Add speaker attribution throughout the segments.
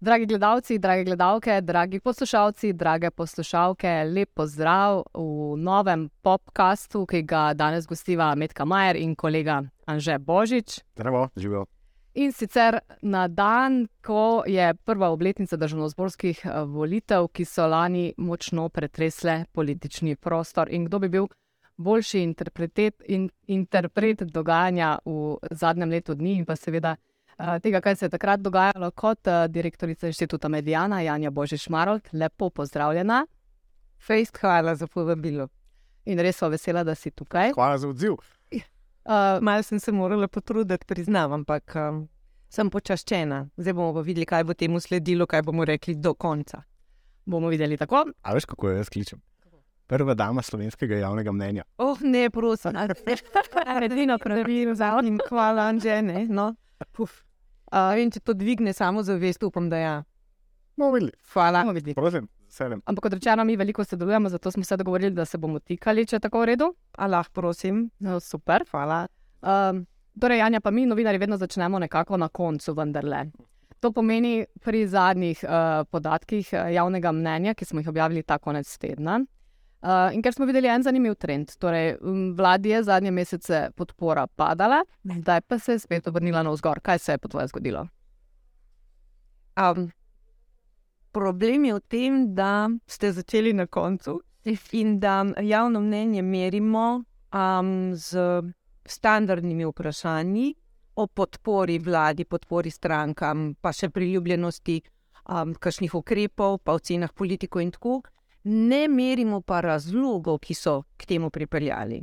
Speaker 1: Dragi gledalci, drage gledalke, dragi poslušalci, drage poslušalke, lep pozdrav v novem podkastu, ki ga danes gostiva Medka Majer in kolega Anže Božič.
Speaker 2: Zdravo, živijo.
Speaker 1: In sicer na dan, ko je prva obletnica državno-zborskih eh, volitev, ki so lani močno pretresle politični prostor. In kdo bi bil boljši interpret, in, interpret dogajanja v zadnjem letu dni in pa seveda uh, tega, kaj se je takrat dogajalo, kot uh, direktorica inštituta Medijana Janja Božič Marold. Lepo pozdravljena.
Speaker 3: Fejst, hvala za povabilo.
Speaker 1: In res so vesela, da si tukaj.
Speaker 2: Hvala za odziv.
Speaker 3: Uh, Malo sem se morala potruditi, priznam, ampak um, sem počaščena. Zdaj bomo pa videli, kaj bo temu sledilo, kaj bomo rekli do konca.
Speaker 1: Bomo videli tako.
Speaker 2: A veš, kako jaz kličem? Prva dama slovenskega javnega mnenja.
Speaker 3: Oh, ne, prosim, ne, edino pravilno, zavnim, hvala, Anže. Ne, no. uh, in če to dvigne samo zavest, upam, da ja.
Speaker 2: No, videli.
Speaker 3: Hvala.
Speaker 1: Bomo videli.
Speaker 2: Prosim, sedem.
Speaker 1: Ampak kot rečeno, mi veliko sodelujemo, zato smo se dogovorili, da se bomo tikali, če je tako v redu.
Speaker 3: Allah, prosim.
Speaker 1: No, super.
Speaker 3: Hvala.
Speaker 1: Um, torej, Janja, pa mi, novinari, vedno začnemo nekako na koncu, vendarle. To pomeni pri zadnjih uh, podatkih uh, javnega mnenja, ki smo jih objavili ta konec tedna. Uh, in ker smo videli en zanimiv trend, torej vladi je zadnje mesece podpora padala, zdaj pa se je spet obrnila na vzgor. Kaj se je po tvoje zgodilo?
Speaker 3: Um, problem je v tem, da ste začeli na koncu in da javno mnenje merimo um, z standardnimi vprašanji o podpori vladi, podpori strankam, pa še priljubljenosti um, kakšnih ukrepov, pa ocenah politikov in tako naprej ne merimo pa razlogov, ki so k temu pripeljali.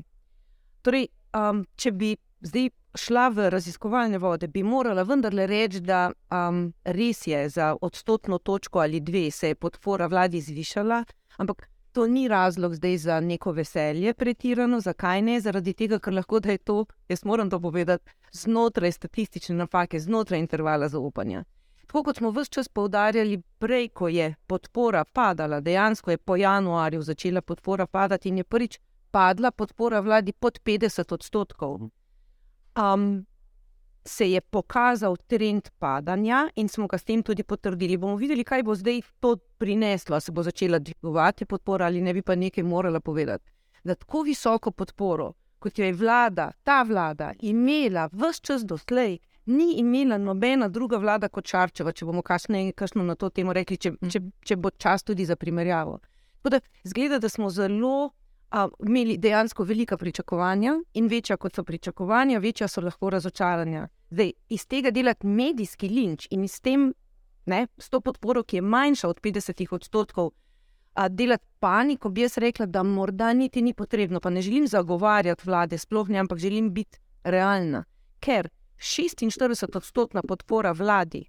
Speaker 3: Torej, um, če bi zdaj šla v raziskovalne vode, bi morala vendarle reči, da um, res je za odstotno točko ali dve se je podpora vladi zvišala, ampak to ni razlog zdaj za neko veselje, pretirano. Zakaj ne? Zaradi tega, ker lahko da je to, jaz moram to povedati, znotraj statistične napake, znotraj intervala zaupanja. Tako kot smo vse čas poudarjali, prej, ko je podpora padala, dejansko je po januarju začela podpora padati in je prvič padla podpora vladi pod 50 odstotkov. Um, se je pokazal trend padanja in smo ga s tem tudi potrdili. Bomo videli, kaj bo zdaj to prineslo, se bo začela dvigovati podpora ali ne bi pa nekaj morala povedati. Da tako visoko podporo, kot jo je vlada, ta vlada, imela vse čas doslej, ni imela nobena druga vlada kot Čarčeva, če bomo kasneje na to temo rekli, če, če, če bo čas tudi za primerjavo. Da, zgleda, da smo zelo a, imeli dejansko velika pričakovanja in večja kot so pričakovanja, večja so lahko razočaranja. Zdaj, iz tega delati medijski linč in s tem, ne, s to podporo, ki je manjša od 50 odstotkov. A delati paniko, bi jaz rekla, da morda niti ni potrebno, pa ne želim zagovarjati vlade, sploh ne, ampak želim biti realna. Ker 46-odstotna podpora vladi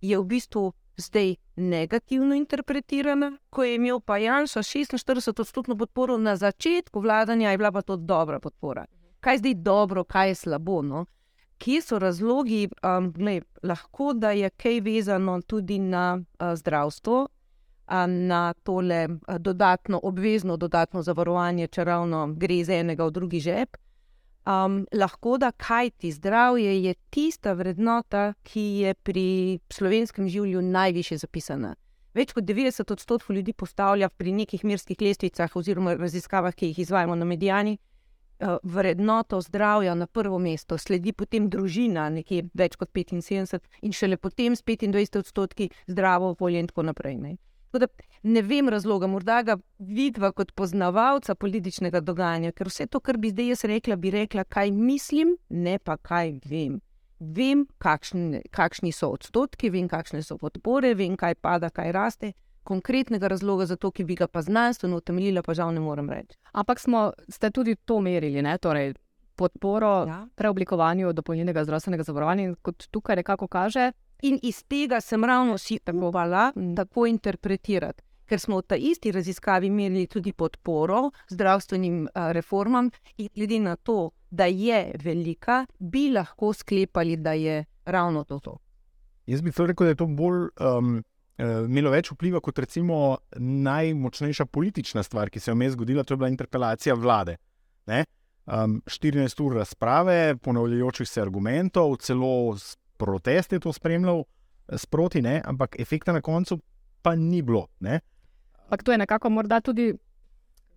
Speaker 3: je v bistvu zdaj negativno interpretirana, ko je imel pa Janša 46-odstotno podporo na začetku vladanja, je bila pa to dobra podpora. Kaj je zdaj dobro, kaj je slabo? No? Kje so razlogi, um, ne, lahko da je kaj vezano tudi na uh, zdravstvo, na tole uh, dodatno, obvezno dodatno zavarovanje, če ravno gre za enega v drugi žep. Um, lahko da kaj ti zdravje je tista vrednota, ki je pri slovenskem življenju najviše zapisana. Več kot 90 odstotkov ljudi postavlja pri nekih mirskih lestvicah oziroma raziskavah, ki jih izvajamo na medijani, uh, vrednoto zdravja na prvo mesto, sledi potem družina, nekje več kot 75, in šele potem s 25 odstotki zdravo okolje in tako naprej. Ne. Da, ne vem razloga, morda ga vidva kot poznavalca političnega dogajanja, ker vse to, kar bi zdaj jaz rekla, bi rekla, kaj mislim, ne pa kaj vem. Vem, kakšni, kakšni so odstotki, vem, kakšne so podpore, vem, kaj pada, kaj raste. Konkretnega razloga za to, ki bi ga pa znanstveno utemeljila, pa žal ne morem reči.
Speaker 1: Ampak smo, ste tudi to merili, ne? torej podporo ja. preoblikovanju dopolnjenega zdravstvenega zavarovanja, kot tukaj nekako kaže,
Speaker 3: In iz tega sem ravno si temovala tako interpretirati. Ker smo v ta isti raziskavi imeli tudi podporo zdravstvenim reformam, in glede na to, da je velika, bi lahko sklepali, da je ravno to. to.
Speaker 2: Jaz bi rekel, da je to bolj um, imelo več vpliva kot recimo najmočnejša politična stvar, ki se je vmes zgodila, to je bila interpelacija vlade. Ne? um, 14 ur razprave, ponavljajočih se argumentov, celo s protest je to spremljal, eh, sproti, ne? ampak efekta na koncu pa ni bilo. Ne?
Speaker 1: Ampak to je nekako morda tudi.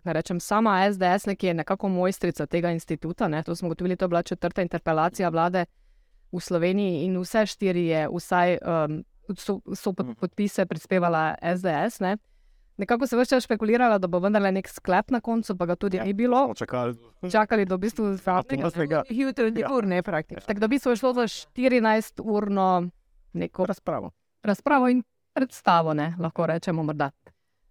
Speaker 1: Rečem, sama SDS, ki je nekako mojstrica tega instituta. Ne, to smo gotovili, to je bila četrta interpelacija vlade v Sloveniji in vse štiri je, vsaj um, so, so podpise prispevala SDS. Ne. Nekako se vse špekuliralo, da bo vendarle nek sklep na koncu, pa ga tudi ja, ni bilo.
Speaker 2: Čakali,
Speaker 1: Čakali do v bistvu
Speaker 2: zvratnega.
Speaker 3: Jutri, ur, ne praktično.
Speaker 1: Tako da bi se šlo za 14-urno neko
Speaker 2: razpravo.
Speaker 1: razpravo in predstavo, ne, lahko rečemo morda.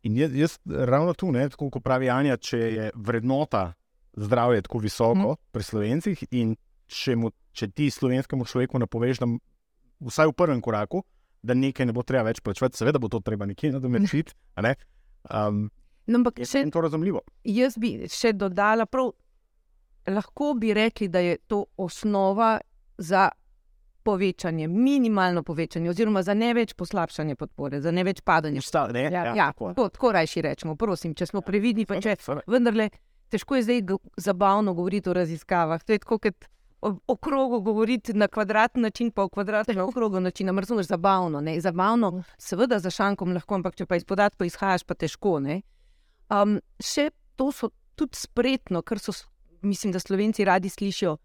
Speaker 2: In jaz, jaz ravno tu, ne, tako kot pravi Anja, če je vrednota zdravja tako visoko mm. pri slovencih, in če, mu, če ti slovenskemu človeku napoveš, da vsaj v prvem koraku, da nekaj ne bo treba več plačati, seveda bo to treba nekje nadomestiti. Ne? Um,
Speaker 3: no, ampak
Speaker 2: še to razumljivo.
Speaker 3: Jaz bi še dodala, prav, lahko bi rekli, da je to osnova za povečanje, minimalno povečanje, oziroma za ne več poslabšanje podpore, za ne več padanja.
Speaker 2: Šta, ne?
Speaker 3: Ja,
Speaker 2: Ja,
Speaker 3: ja,
Speaker 2: tako.
Speaker 3: tako, tako rajši rečemo, prosim, če smo previdni, pa če vendarle. Težko je zdaj go- zabavno govoriti o raziskavah. To je tako, kot o, krogu govoriti na kvadratni način, pa o kvadratnem okrogu način. Ampak razumeš, zabavno. Ne? Zabavno, seveda, za šankom lahko, ampak če pa iz podatkov izhajaš, pa težko. Ne? Um, še to so tudi spretno, kar so, mislim, da slovenci radi slišijo.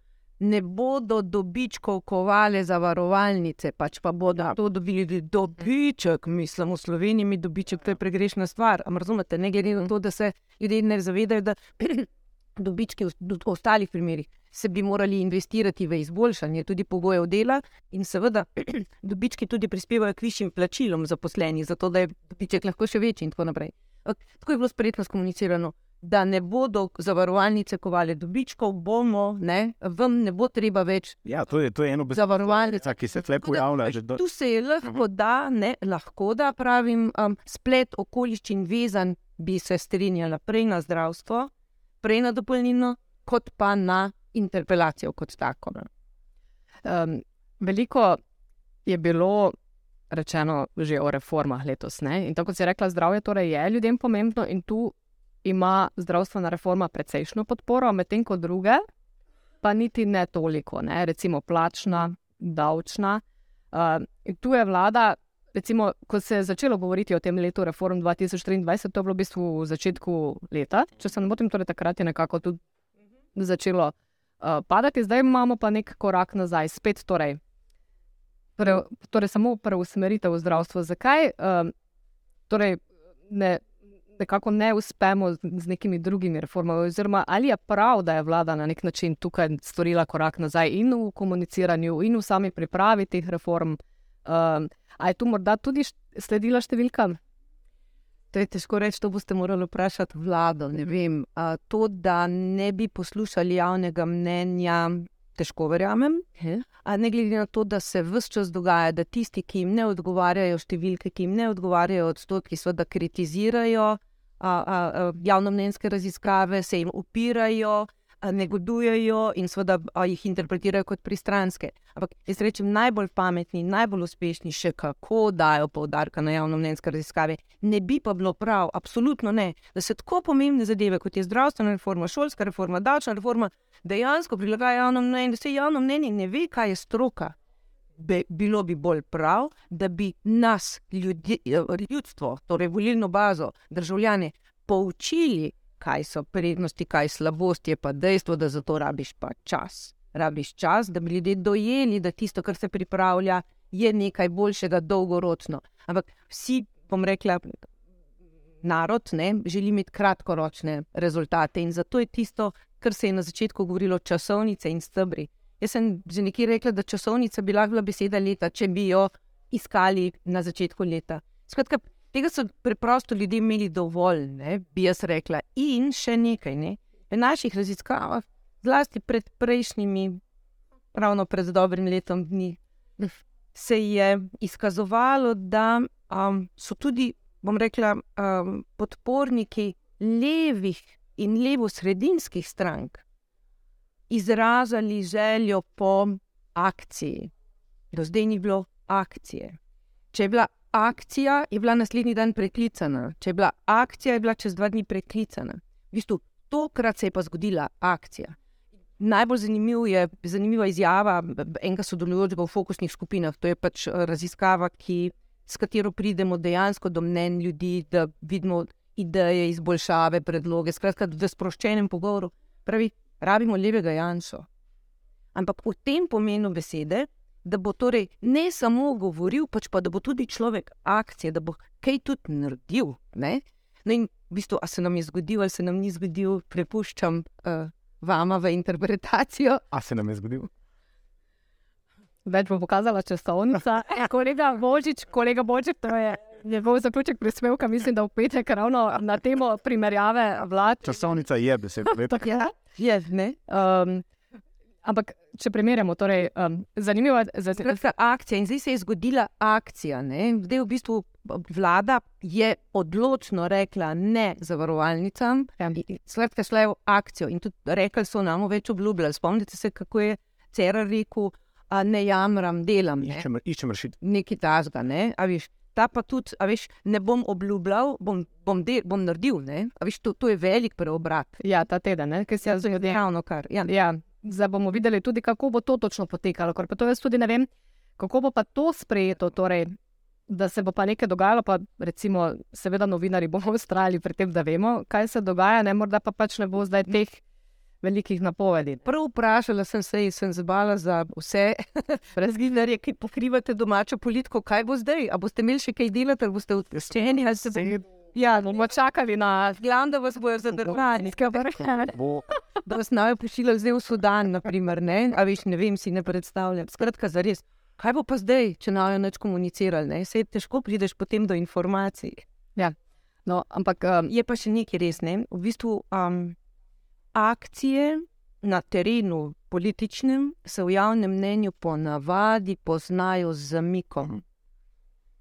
Speaker 3: Ne bodo dobičkov kovale zavarovalnice, pač pa bodo to dobili dobiček. Mislim, v Sloveniji mi dobiček, to je pregrešna stvar. Ampak razumete, ne glede na to, da se ljudje ne zavedajo, da dobički v v ostalih primerih se bi morali investirati v izboljšanje tudi pogojev dela, in seveda dobički tudi prispevajo k višjim plačilom zaposlenih, zato da je dobiček lahko še večji in tako naprej. Tako je bilo spretno skomunicirano, da ne bodo zavarovalnice kovale dobičkov, bomo, ne, vam ne bo treba več
Speaker 2: Ja, to je, to je eno besedo,
Speaker 3: zavarovalnic.
Speaker 2: ki se tle pojavlja. Že do,
Speaker 3: Tu se je lahko da, ne, lahko da, pravim, um, splet okoliščin vezan, bi se strinjala prej na zdravstvo, prej na dopolnilno, kot pa na interpelacijo kot tako. Ne.
Speaker 1: Um, veliko je bilo rečeno že o reformah letos. Ne? In tako kot si rekla, zdravje torej je ljudem pomembno in tu ima zdravstvena reforma precejšno podporo, medtem ko druge pa niti ne toliko, ne? recimo plačna, davčna. Uh, in tu je vlada. Recimo, ko se je začelo govoriti o tem letu reform 2023, to je bilo v bistvu v začetku leta, če se ne motim, torej takrat je nekako tudi začelo uh, padati, zdaj imamo pa nek korak nazaj, spet torej. Torej, torej samo preusmeritev v zdravstvo. Zakaj um, torej ne, nekako ne uspemo z, z nekimi drugimi reformami? Oziroma, ali je prav, da je vlada na nek način tukaj storila korak nazaj in v komuniciranju, in v sami pripravi teh reform? Um, a je tu morda tudi št- sledila številkam?
Speaker 3: To je težko reči, to boste morali vprašati vlado. Ne vem. A, to, da ne bi poslušali javnega mnenja, težko verjamem. A ne glede na to, da se vse čas dogaja, da tisti, ki jim ne odgovarjajo številke, ki jim ne odgovarjajo odstotki, seveda kritizirajo a, a, a, javnomnenjske raziskave, se jim upirajo, negodujejo in seveda jih interpretirajo kot pristranske. Ampak jaz rečem, najbolj pametni, najbolj uspešni še kako dajo poudarka na javnomnenjske raziskave. Ne bi pa bilo prav, absolutno ne, da se tako pomembne zadeve, kot je zdravstvena reforma, šolska reforma, davčna reforma, dejansko prilagaja javno mnenje, da se javno mnenje ne ve, kaj je stroka. Be, bilo bi bolj prav, da bi nas, ljudje, ljudstvo, torej volilno bazo, državljane, poučili, kaj so prednosti, kaj slabosti, je pa dejstvo, da za to rabiš pa čas. Rabiš čas, da bi ljudje dojeli, da tisto, kar se pripravlja, je nekaj boljšega dolgoročno. Ampak vsi, bom rekla, narod ne, želi imeti kratkoročne rezultate in zato je tisto, kar se je na začetku govorilo, časovnice in stebri. Jaz sem že nekje rekla, da časovnica bi lahko bila beseda leta, če bi jo iskali na začetku leta. Skratka, tega so preprosto ljudje imeli dovolj, ne, bi jaz rekla. In še nekaj, ne, v naših raziskavah, zlasti pred prejšnjimi, ravno pred dobrim letom dni, se je izkazovalo, da um, so tudi, bom rekla, um, podporniki levih in levo-sredinskih strank izrazili željo po akciji. Do zdaj ni bilo akcije. Če je bila akcija, je bila naslednji dan preklicana. Če je bila akcija, je bila čez dva dni preklicana. V bistvu, tokrat se je pa zgodila akcija. najbolj zanimiv je, zanimiva izjava enega sodelujočega v fokusnih skupinah. To je pač raziskava, ki, s katero pridemo dejansko do mnen ljudi, da vidimo ideje, izboljšave, predloge. Skratka, v sproščenem pogovoru. Pravi, rabimo levega Janša. Ampak v tem pomenu besede, da bo torej ne samo govoril, pač pa da bo tudi človek akcije, da bo kaj tudi naredil. Ne? No, in v bistvu, a se nam je zgodil, ali se nam ni zgodil, prepuščam uh, vama v interpretacijo.
Speaker 2: A se nam je zgodil?
Speaker 1: Več bo pokazala časovnica. kolega Božič, kolega Božič, to je njegov zaključek prispevka, mislim, da v petek ravno na temo primerjave vlad.
Speaker 2: Časovnica je beseda.
Speaker 3: Ja, je, ne.
Speaker 1: Um, ampak, če primerjamo, torej, um, zanimivo je, da
Speaker 3: Skratka, akcija in zdaj se je zgodila akcija. ne. Zdaj v bistvu vlada je odločno rekla ne zavarovalnicam.
Speaker 1: Ja.
Speaker 3: Skratka, šla je v akcijo in tudi rekli so nam več obljubljali. Spomnite se, kako je Cerar rekel, a ne jamram, delam. Ne?
Speaker 2: Iščem, iščem rešitev.
Speaker 3: Nekaj tasga, ne. A veš, ta pa tudi, a veš, ne bom obljubljal, bom, bom, del, bom naredil. Ne? A veš, to, to je velik preobrat.
Speaker 1: ja, ta teden, ne, ki se je zgodil.
Speaker 3: Ravno kar. Ja.
Speaker 1: Ja, zdaj bomo videli tudi, kako bo to točno potekalo. Ker pa to jaz tudi ne vem, kako bo pa to sprejeto. Torej, da se bo pa nekaj dogajalo, pa recimo, seveda, novinari bomo ustrajali pri tem, da vemo, kaj se dogaja, ne morda pa pač ne bo zdaj teh velikih napovedi.
Speaker 3: Prav vprašala sem se in sem zbala za vse razgibnarje, ki pokrivate domačo politiko, kaj bo zdaj. A boste imeli še kaj delati, ali boste odpuščeni, ali se boste.
Speaker 1: Ja, bomo čakali na
Speaker 3: Glavno, da vas bojo zadržali.
Speaker 2: Bo,
Speaker 3: Da vas naj pošiljajo zdaj v Sudan, naprimer, ne? A veš, ne vem, si ne predstavljam. Skratka, za res. Kaj bo pa zdaj, če naj neč komunicirali? Ne? Sej težko prideš potem do informacij.
Speaker 1: No, ampak um,
Speaker 3: Je pa še nekaj res, ne? V bistvu um, akcije na terenu političnem se v javnem mnenju ponavadi poznajo z zamikom.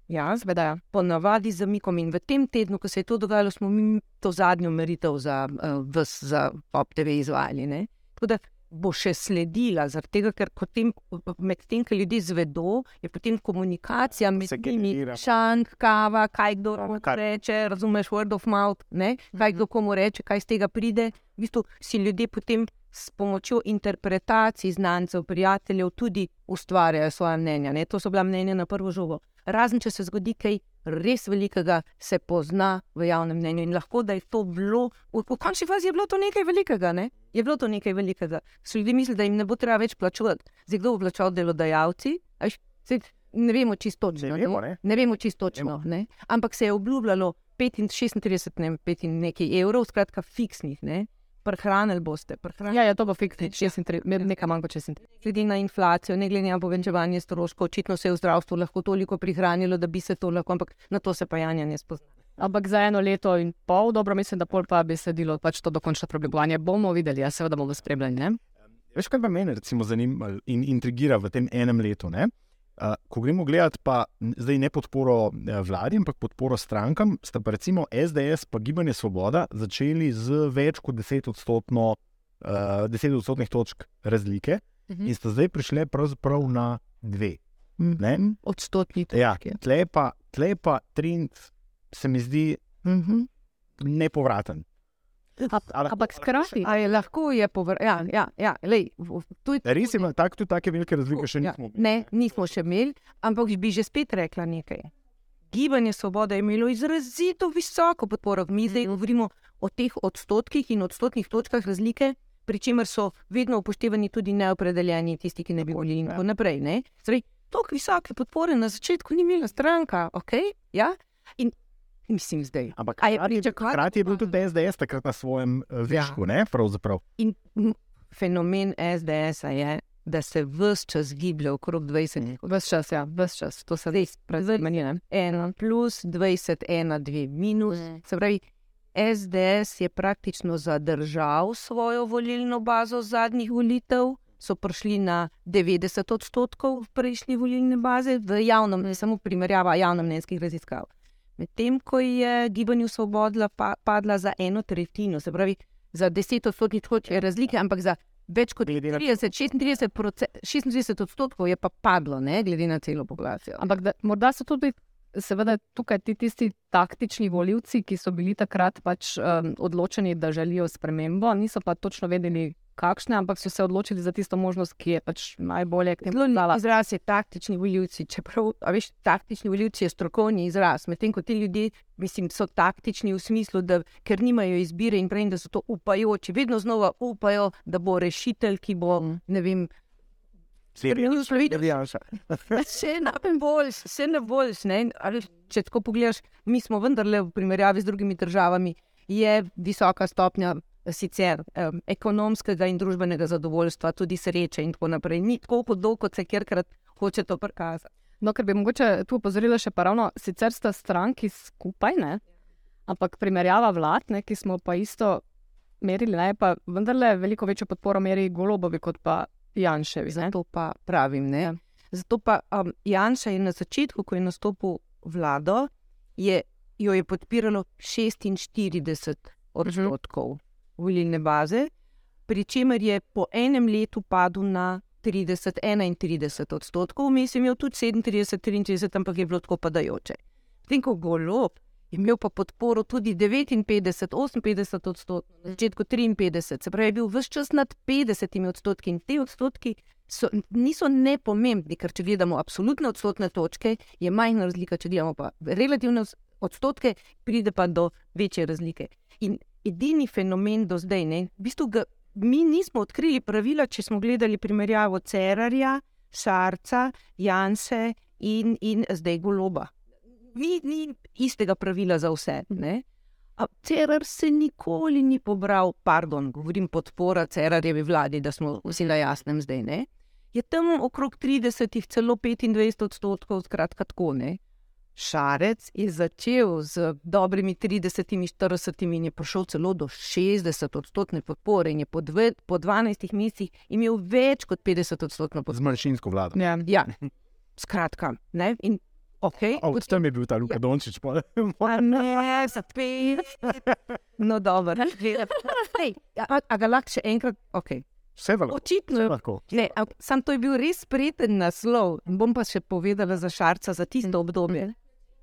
Speaker 3: Ja,
Speaker 1: seveda,
Speaker 3: ponavadi z zamikom. In v tem tednu, ko se je to dogajalo, smo mi to zadnjo meritev za, uh, vas, za Pop TV izvajali. Ne? Tako da bo še sledila, tega, ker potem, medtem, ko ljudje zvedo, je potem komunikacija med njimi, šank, kava, kaj kdo
Speaker 2: Kar-
Speaker 3: reče, razumeš, word of mouth, ne? kaj kdo komu reče, kaj iz tega pride. V bistvu si ljudje potem s pomočjo interpretacij znancev, prijateljev tudi ustvarjajo svoje mnenja. Ne? To so bila mnenja na prvo žogo. Razen če se zgodi kaj res velikega, se pozna v javnem mnenju in lahko da je to bilo, v, v končni fazi je bilo to nekaj velikega. Ne? Je bilo to nekaj velikega. So ljudje mislili, da jim ne bo treba več plačevati. Zdaj kdo bo plačal delodajalci? Saj Ne vemo čisto točno.
Speaker 2: Ne vemo, ne.
Speaker 3: ne vemo čisto točno. Ne? Ampak se je obljubljalo 35, 36 ne, vem, pet in nekaj evrov, skratka fiksnih. Ne? Prehranili boste. Prehranili.
Speaker 1: Ja, ja, to bo fiksni, 36, nekaj manj kot 36.
Speaker 3: Glede na inflacijo, ne glede na povečevanje stroškov, očitno se je v zdravstvu lahko toliko prihranilo, da bi se to lahko, ampak na to se pa Janja ne spozna.
Speaker 1: Ampak za eno leto in pol, dobro, mislim, da pol pa bi sledilo pač to dokončno preoblikovanje. Bomo videli, ja, seveda bomo spremljali. Ne?
Speaker 2: Veš, kaj pa mene recimo zanima in intrigira v tem enem letu? Ne? Uh, ko gremo gledati, pa zdaj ne podporo eh, vladi, ampak podporo strankam, sta pa recimo SDS in Gibanje Svoboda začeli z več kot 10 odstotno, uh, 10 odstotnih točk razlike
Speaker 1: Mhm.
Speaker 2: in sta zdaj prišle pravzaprav na dve. Ne?
Speaker 3: Odstotni
Speaker 2: Ja,
Speaker 3: točki.
Speaker 2: tle pa, tle pa trend se mi zdi
Speaker 3: Mhm.
Speaker 2: nepovraten. Ali-
Speaker 1: Ampak skrati,
Speaker 3: A je lahko je povr... Ja, ja, ja lej, je
Speaker 2: Res ima tak, tudi take velike razlike, še
Speaker 3: Ja,
Speaker 2: nismo.
Speaker 3: Ne, nismo še imeli, ampak bi že spet rekla nekaj. Gibanje Svoboda je imelo izrazito visoko podporo. Mi zdaj govorimo o teh odstotkih in odstotnih točkah razlike, pri čemer so vedno upoštevani tudi neopredeljeni, tisti, ki ne bi volili in tako naprej. ne. Zdaj, Tako visoke podpore na začetku ni imela stranka, ok? Ja? In mislim zdaj.
Speaker 2: Ampak
Speaker 3: je
Speaker 2: hkrati
Speaker 3: pričakovati?
Speaker 2: hkrati je bil tudi SDS takrat na svojem uh, višku, ne? Pravzaprav.
Speaker 3: In fenomen SDS-a je, da se vse čas giblje okrog 20
Speaker 1: ves čas, ja, ves čas, to se pravi meni. Ne?
Speaker 3: 1 plus 20, 1, 2 minus.
Speaker 1: Mm.
Speaker 3: Se pravi, SDS je praktično zadržal svojo volilno bazo zadnjih volitev, so prišli na 90 odstotkov prejšnje volilne baze, v javnem, ne samo primerjava javnomnenjskih raziskav. Medtem ko je gibanju Svobodla pa, padla za eno tretjino, se pravi, za 10 odstotnih točk je razlike, ampak za več kot
Speaker 2: Glede na-
Speaker 3: 30, 36, proce- 36 odstotkov je pa padlo, ne, glede na celo populacijo.
Speaker 1: Ampak da, morda so tudi, seveda, tukaj ti tisti taktični voljivci, ki so bili takrat pač um, odločeni, da želijo spremembo, niso pa točno vedeli, kakšne, ampak so se odločili za tisto možnost, ki je pač najbolje k temu
Speaker 3: Zelo
Speaker 1: dala.
Speaker 3: lep izraz je taktični voljivci. Čeprav, a veš, taktični voljivci je strokovni izraz, medtem ko ti ljudje, mislim, so taktični v smislu, da ker nimajo izbire in prej, da so to upajoči, vedno znova upajo, da bo rešitelj, ki bo, ne vem. Vse na boljš, vse na veš, Če tako pogledaš, mi smo vendarle v primerjavi z drugimi državami, je visoka stopnja sicer um, ekonomskega in družbenega zadovoljstva, tudi sreče in tako naprej. Ni tako hudo, kot se kjerkrat hoče to prikazati.
Speaker 1: No, ker bi mogoče tu opozorila še pa ravno, sicer sta stranki skupaj, ne? ampak primerjava vlad, ne, ki smo pa isto merili, ne, pa vendarle veliko večjo podporo meri Golobovi kot pa Janševi. Ne?
Speaker 3: Zato pa pravim. Ne?
Speaker 1: Ja.
Speaker 3: Zato pa um, Janša je na začetku, ko je nastopil vlado, je, jo je podpiralo 46 odstotkov volilne baze, pri čemer je po enem letu padel na 30-31 odstotkov, vmes je imel tudi 37-33, ampak je bilo tako padajoče. Tem, ko golob je imel pa podporo tudi 59-58 odstotkov, na začetku 53, se pravi, je bil vse čas nad 50 odstotki in te odstotki so, niso nepomembni, ker če gledamo absolutne odstotne točke, je majhna razlika, če gledamo pa relativne odstotke, pride pa do večje razlike. In edini fenomen do zdaj, ne, v bistvu ga, mi nismo odkrili pravila, če smo gledali primerjavo Cerarja, Šarca, Janse in, in zdaj Goloba. Ni, ni istega pravila za vse. Ne? A Cerar se nikoli ni pobral, pardon, govorim podpora Cerarjevi vladi, da smo vsi na jasnem zdaj. Ne? Je tam okrog 30, celo 25 odstotkov, skratka tako ne. Šarec je začel z dobrimi 30-40 in je prišel celo do 60 odstotne podpore in je po, dve, po 12 mesecih imel več kot 50 odstotno
Speaker 2: Z
Speaker 3: podporo.
Speaker 2: manjšinsko vlado.
Speaker 1: Ja.
Speaker 3: Ja, skratka, ne. In, okay,
Speaker 2: Oh, tam je bil ta Luka Dončić. pol.
Speaker 3: A ne, zapet. No, dobro. Hej, a, a ga lahko še enkrat? Okay.
Speaker 2: Vse je lahko.
Speaker 3: Očitno je.
Speaker 2: lahko.
Speaker 3: Ne, ampak sam to je bil res spreten naslov. Bom pa še povedala za Šarca za tisto obdobje.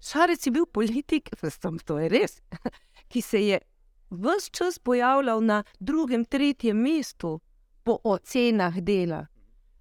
Speaker 3: Šarec je bil politik, sem, to je res, ki se je vse čas pojavljal na drugem, tretjem mestu po ocenah dela.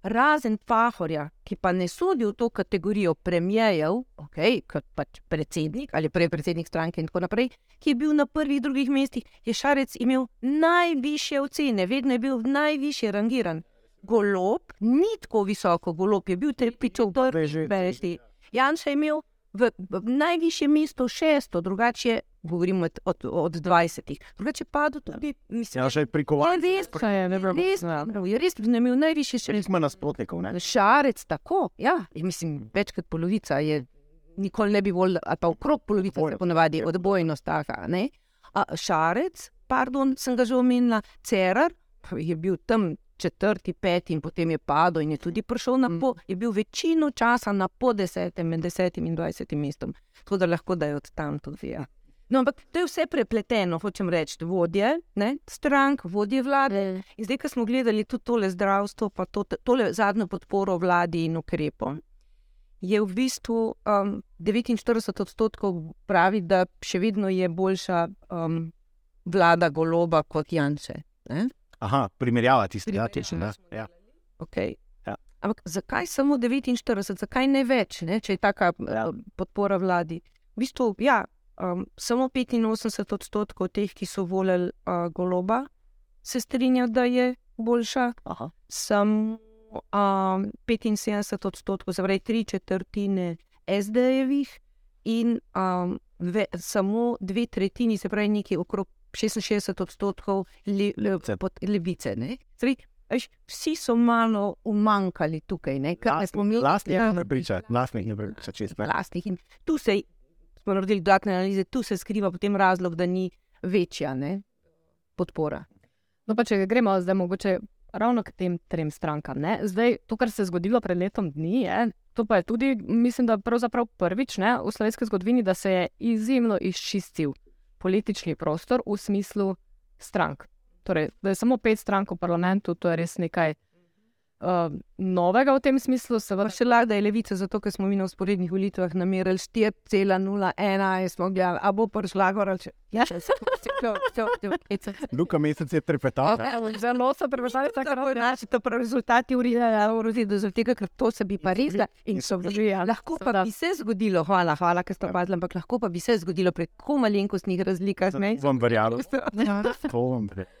Speaker 3: Razen Pahorja, ki pa ne sodi v to kategorijo premijev, okay, kot pač predsednik ali prej predsednik stranke in tako naprej, ki je bil na prvih, drugih mestih, je Šarec imel najvišje ocene, vedno je bil najvišje rangiran. Golob ni tako visoko, golob je bil trepičov, to
Speaker 2: To je že-
Speaker 3: je bereti. Janša je imel v, v najvišje mesto šesto, drugače govorimo od, od, od 20. Drugače padel tudi, mislim,
Speaker 2: Ja, še prikovan.
Speaker 3: je res,
Speaker 1: Kaj je, ne vem.
Speaker 3: res,
Speaker 1: Ja.
Speaker 3: je res, je imel najvišje še
Speaker 2: Nismo nasprotnikov. Ne?
Speaker 3: Šarec tako, ja, je, mislim, več kot polovica je, nikoli ne bi volil, ali pa okrog se ponavadi odbojnost taka. Ne? A Šarec, pardon, sem ga že omenila, Cerar je bil tam četrti, peti in potem je padel in je tudi prišel na po, je bil večino časa na po desetem, med desetim in dvajsetim mestom. Tako da lahko da je od tam tudi. Ja. No, ampak to je vse prepleteno, hočem reči, vodje ne, strank, vodje vlade. In zdaj, ko smo gledali tudi tole zdravstvo, pa to, tole zadnjo podporo vladi in ukrepom, je v bistvu um, 49 odstotkov pravi, da še vedno je boljša um, vlada goloba kot Janče. Ne?
Speaker 2: Aha, primerjava ja,
Speaker 3: Primerjava
Speaker 2: tisti, da.
Speaker 3: smo
Speaker 2: Ja. Ja.
Speaker 3: Ampak zakaj samo 49, zakaj ne več, ne, če je taka uh, podpora vladi? V bistvu, ja, um, samo 85 odstotkov teh, ki so volili uh, goloba, se strinja, da je boljša.
Speaker 2: Aha.
Speaker 3: Samo um, 75 odstotkov, pravi tri četrtine SD-jevih, in um, ve, samo dve tretjini, se pravi nekaj okrog 66 odstotkov le, le, pod, levice. pravi, veš, Vsi so malo umankali tukaj, ne? kaj smo mi
Speaker 2: Lastnih
Speaker 3: Ja.
Speaker 2: ne prepriča, lastnih ne prepriča, čist ne.
Speaker 3: lastnih. In tu se smo naredili dodatne analize, tu se skriva potem razlog, da ni večja ne? podpora.
Speaker 1: No, pa če gremo zdaj mogoče ravno k tem trem strankam. Ne? Zdaj, to, kar se je zgodilo pred letom dni, je, to pa je tudi, mislim, da pravzaprav prvič ne, v slovenski zgodovini, da se je izjemno izčistil politični prostor v smislu strank. Torej, da je samo pet strank v parlamentu, to je res nekaj uh, novega v tem smislu. Seveda,
Speaker 3: Še lahko da je levica, zato ker smo mi na usporednih volitvah namerili 4,01 in smo gledali, a bo prišla gor ali če. Ja, še se.
Speaker 2: Luka mesec je trepetal.
Speaker 1: zelo so prevežali
Speaker 3: Tako naši to prav rezultati urijajo v rozidu, zaradi tega, ker to se bi pa res da. In so bili, ja, lahko pa bi se zgodilo, hvala, hvala, ker ste opazili, ampak lahko pa bi se zgodilo pri tako malenkostnih razlikah. Ne?
Speaker 2: Vam verjamem. To vam verjamem.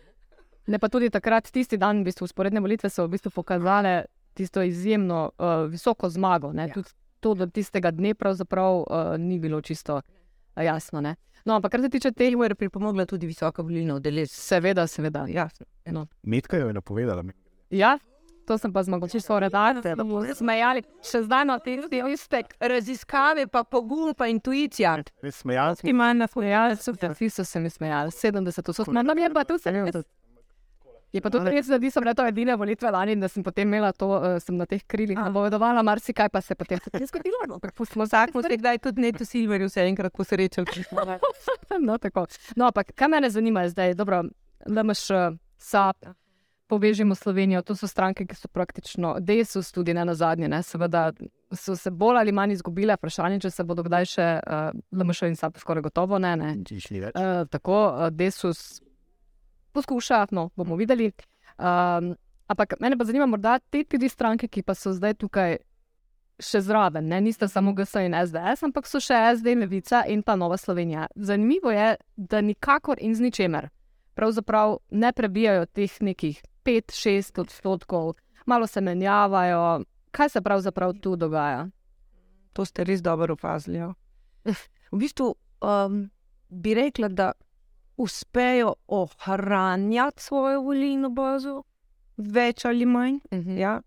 Speaker 1: Ne, pa tudi takrat, tisti dan, v bistvu, usporedne volitve so v bistvu pokazale tisto izjemno uh, visoko zmago. Ja.
Speaker 3: Ja.
Speaker 1: Tudi to do tistega dne pravzaprav uh, ni bilo čisto uh, jasno. Ne. No, ampak kar se tiče te,
Speaker 3: Temu je pripomogla tudi visoka volilna udeležba.
Speaker 1: seveda, seveda. Ja,
Speaker 3: Jasno.
Speaker 2: Metka jo je napovedala.
Speaker 1: ja to sem pa zmagal, čisto redakcije, da bomo smejali. Še zdaj na tem istek.
Speaker 3: Raziskave, pa pogum, pa intuicija.
Speaker 2: Res smejalski.
Speaker 1: Ima na smejali, super, vsi so se mi smejali, 70 odstotkov. Nam je pa tudi se Je pa tudi res, da nisem bila to edina volitva lani da sem potem imela to, uh, sem na teh krilih napovedovala marsikaj, pa se potem tudi zgodilo. No, prepustimo
Speaker 3: Vsak smo se kdaj tudi neto Silverju vse enkrat posrečali.
Speaker 1: no, tako. no, ampak kaj mene zanima je zdaj, dobro, LMŠ, SAP, povežimo Slovenijo, to so stranke, ki so praktično, desus tudi ne na zadnje, ne, seveda so se bolj ali manj izgubile, vprašanje, če se bodo kdaj še uh, LMŠ in SAP skoraj gotovo ne, ne.
Speaker 2: Če.
Speaker 1: Uh, tako, uh, desus poskuša, no, bomo videli. Um, ampak mene pa zanima, morda te tudi stranke, ki pa so zdaj tukaj. Še zraven, ne? nista samo GS in SDS, ampak so še SD, Levica in pa Nova Slovenija. Zanimivo je, da nikakor in z ničemer pravzaprav ne prebijajo teh nekih 5-6 odstotkov, malo se menjavajo. Kaj se pravzaprav tu dogaja?
Speaker 3: To ste res dobro opazili. Ja. V bistvu um, bi rekla, da uspejo ohranjati svojo volilno bazo, več ali manj. Ja.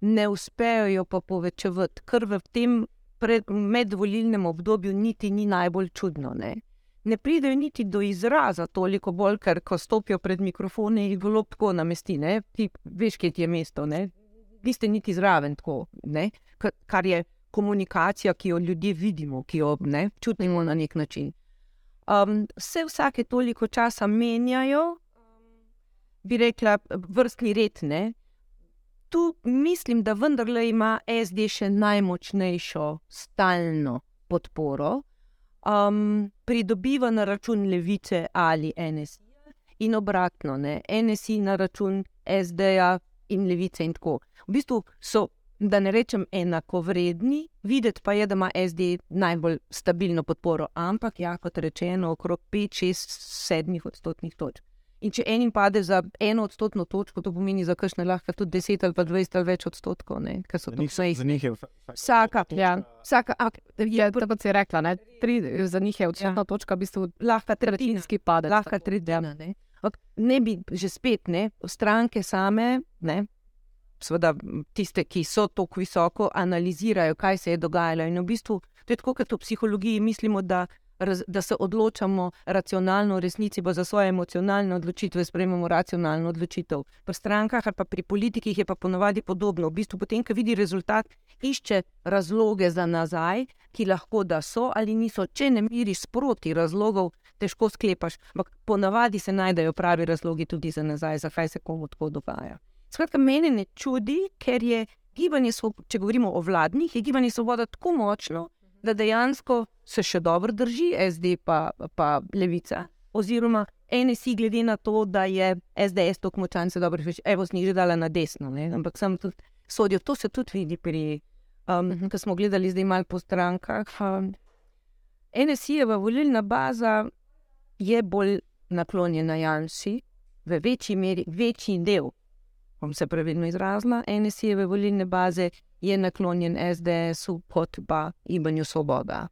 Speaker 3: Ne uspejo jo pa povečevati, kar v tem pred, medvolilnem obdobju niti ni najbolj čudno. Ne, ne pridejo niti do izraza, toliko bolj, ker ko stopijo pred mikrofone, jih golo tako namesti. Ne? Ti veš, kje ti je mesto. Ne? Niste niti zraven tako, ne? Kar- kar je komunikacija, ki jo ljudje vidimo, ki jo ne, čutimo na nek način. Um, se vsake toliko časa menjajo, bi rekla, vrstni red. Ne? Tu mislim, da vendarle ima SD še najmočnejšo stalno podporo, um, pridobiva na račun levice ali NSI, in obratno, ne? NSI na račun SD-ja in levice in tako. V bistvu so, da ne rečem, enakovredni, videti pa je, da ima SD najbolj stabilno podporo, ampak, ja, kot rečeno, okrog 5, 6, 7 odstotnih točk. In če enim pade za eno odstotno točko, to pomeni za kakšne lahko tudi 10 ali pa 20 ali več odstotkov, ne? ker so
Speaker 2: Za
Speaker 3: to
Speaker 2: njih,
Speaker 3: vse
Speaker 2: za njih je vsa-
Speaker 3: Vsaka,
Speaker 1: Ja.
Speaker 3: vsaka ak, je
Speaker 1: Je, tako si rekla, ne? Tri, za njih je odstotna
Speaker 3: Ja.
Speaker 1: točka, v bistvu
Speaker 3: lahko
Speaker 1: tretjinski padec.
Speaker 3: Lahko tretjina. Ne? Ne bi že spet, ne, stranke same, ne, seveda tiste, ki so tako visoko, analizirajo, kaj se je dogajalo. In v bistvu to je tako, kot v psihologiji mislimo, da, raz, da se odločamo racionalno, v resnici pa za svoje emocionalne odločitve sprejmemo racionalno odločitev. Pri strankah ali pa pri politikih je pa ponovadi podobno. V bistvu potem, ko vidi rezultat, išče razloge za nazaj, ki lahko da so ali niso. Če ne miriš sproti razlogov, težko sklepaš. Ampak ponavadi se najdejo pravi razlogi tudi za nazaj, zakaj se komu tako dogaja. Skratka, mene ne čudi, ker je gibanje, če govorimo o vladnih, je gibanje svoboda tako močno, da dejansko se še dobro drži SD pa, pa levica. Oziroma, NSI, glede na to, da je SDS tako močan, se dobro veš, evo, že dala na desno, ne? ampak sem tudi sodijo. To se tudi vidi pri, um, uh -huh. ko smo gledali zdaj malo po strankah. Um, NSI-jeva volilna baza je bolj naklonjena Janši, v večji meri, večji del, bom se pravilno izrazila, NSI-jeve volilne baze je naklonjen SDS-u kot pa Gibanju Svoboda.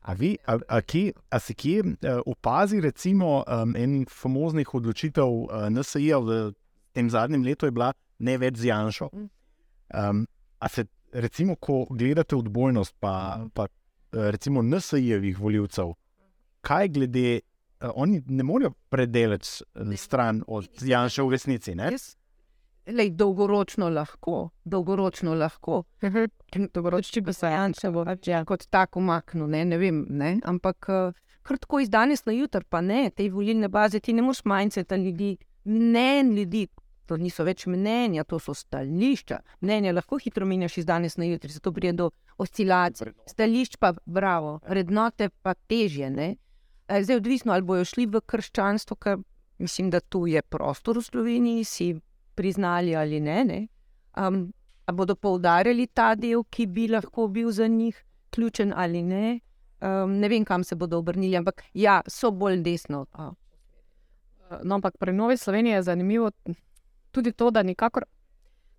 Speaker 2: A, vi, a, a, kje, a se kje uh, opazi, recimo, um, en famoznih odločitev uh, NSA-ja v tem zadnjem letu je bila ne več z Janšo. Um, a se, recimo, ko gledate odbojnost, pa, pa uh, recimo NSA-jevih voljivcev, kaj glede, uh, oni ne morejo predelati stran od Janša v resnici, ne?
Speaker 3: Jaz, lej, dolgoročno lahko, dolgoročno lahko.
Speaker 1: Dolgoročni bi se več. Ja.
Speaker 3: kot tako umaknil, ne, ne vem. Ne? Ampak eh, kar tako iz danes na jutr, pa ne, te volilne baze, ti ne moreš manjcati ljudi, ne ljudi, to niso več mnenja, to so stališča. Mnenja lahko hitro menjaš iz danes na jutri, zato pride do oscilacij. Stališč pa, bravo, vrednote pa težje. Ne? Zdaj, odvisno ali bojo šli v krščanstvo, ker mislim, da tu je prostor v Sloveniji, si priznali ali ne. ne? Um, a bodo poudarjali ta del, ki bi lahko bil za njih ključen ali ne. Um, ne vem, kam se bodo obrnili, ampak ja, so bolj desno. A.
Speaker 1: No, ampak pri Novi Sloveniji je zanimivo tudi to, da nikakor.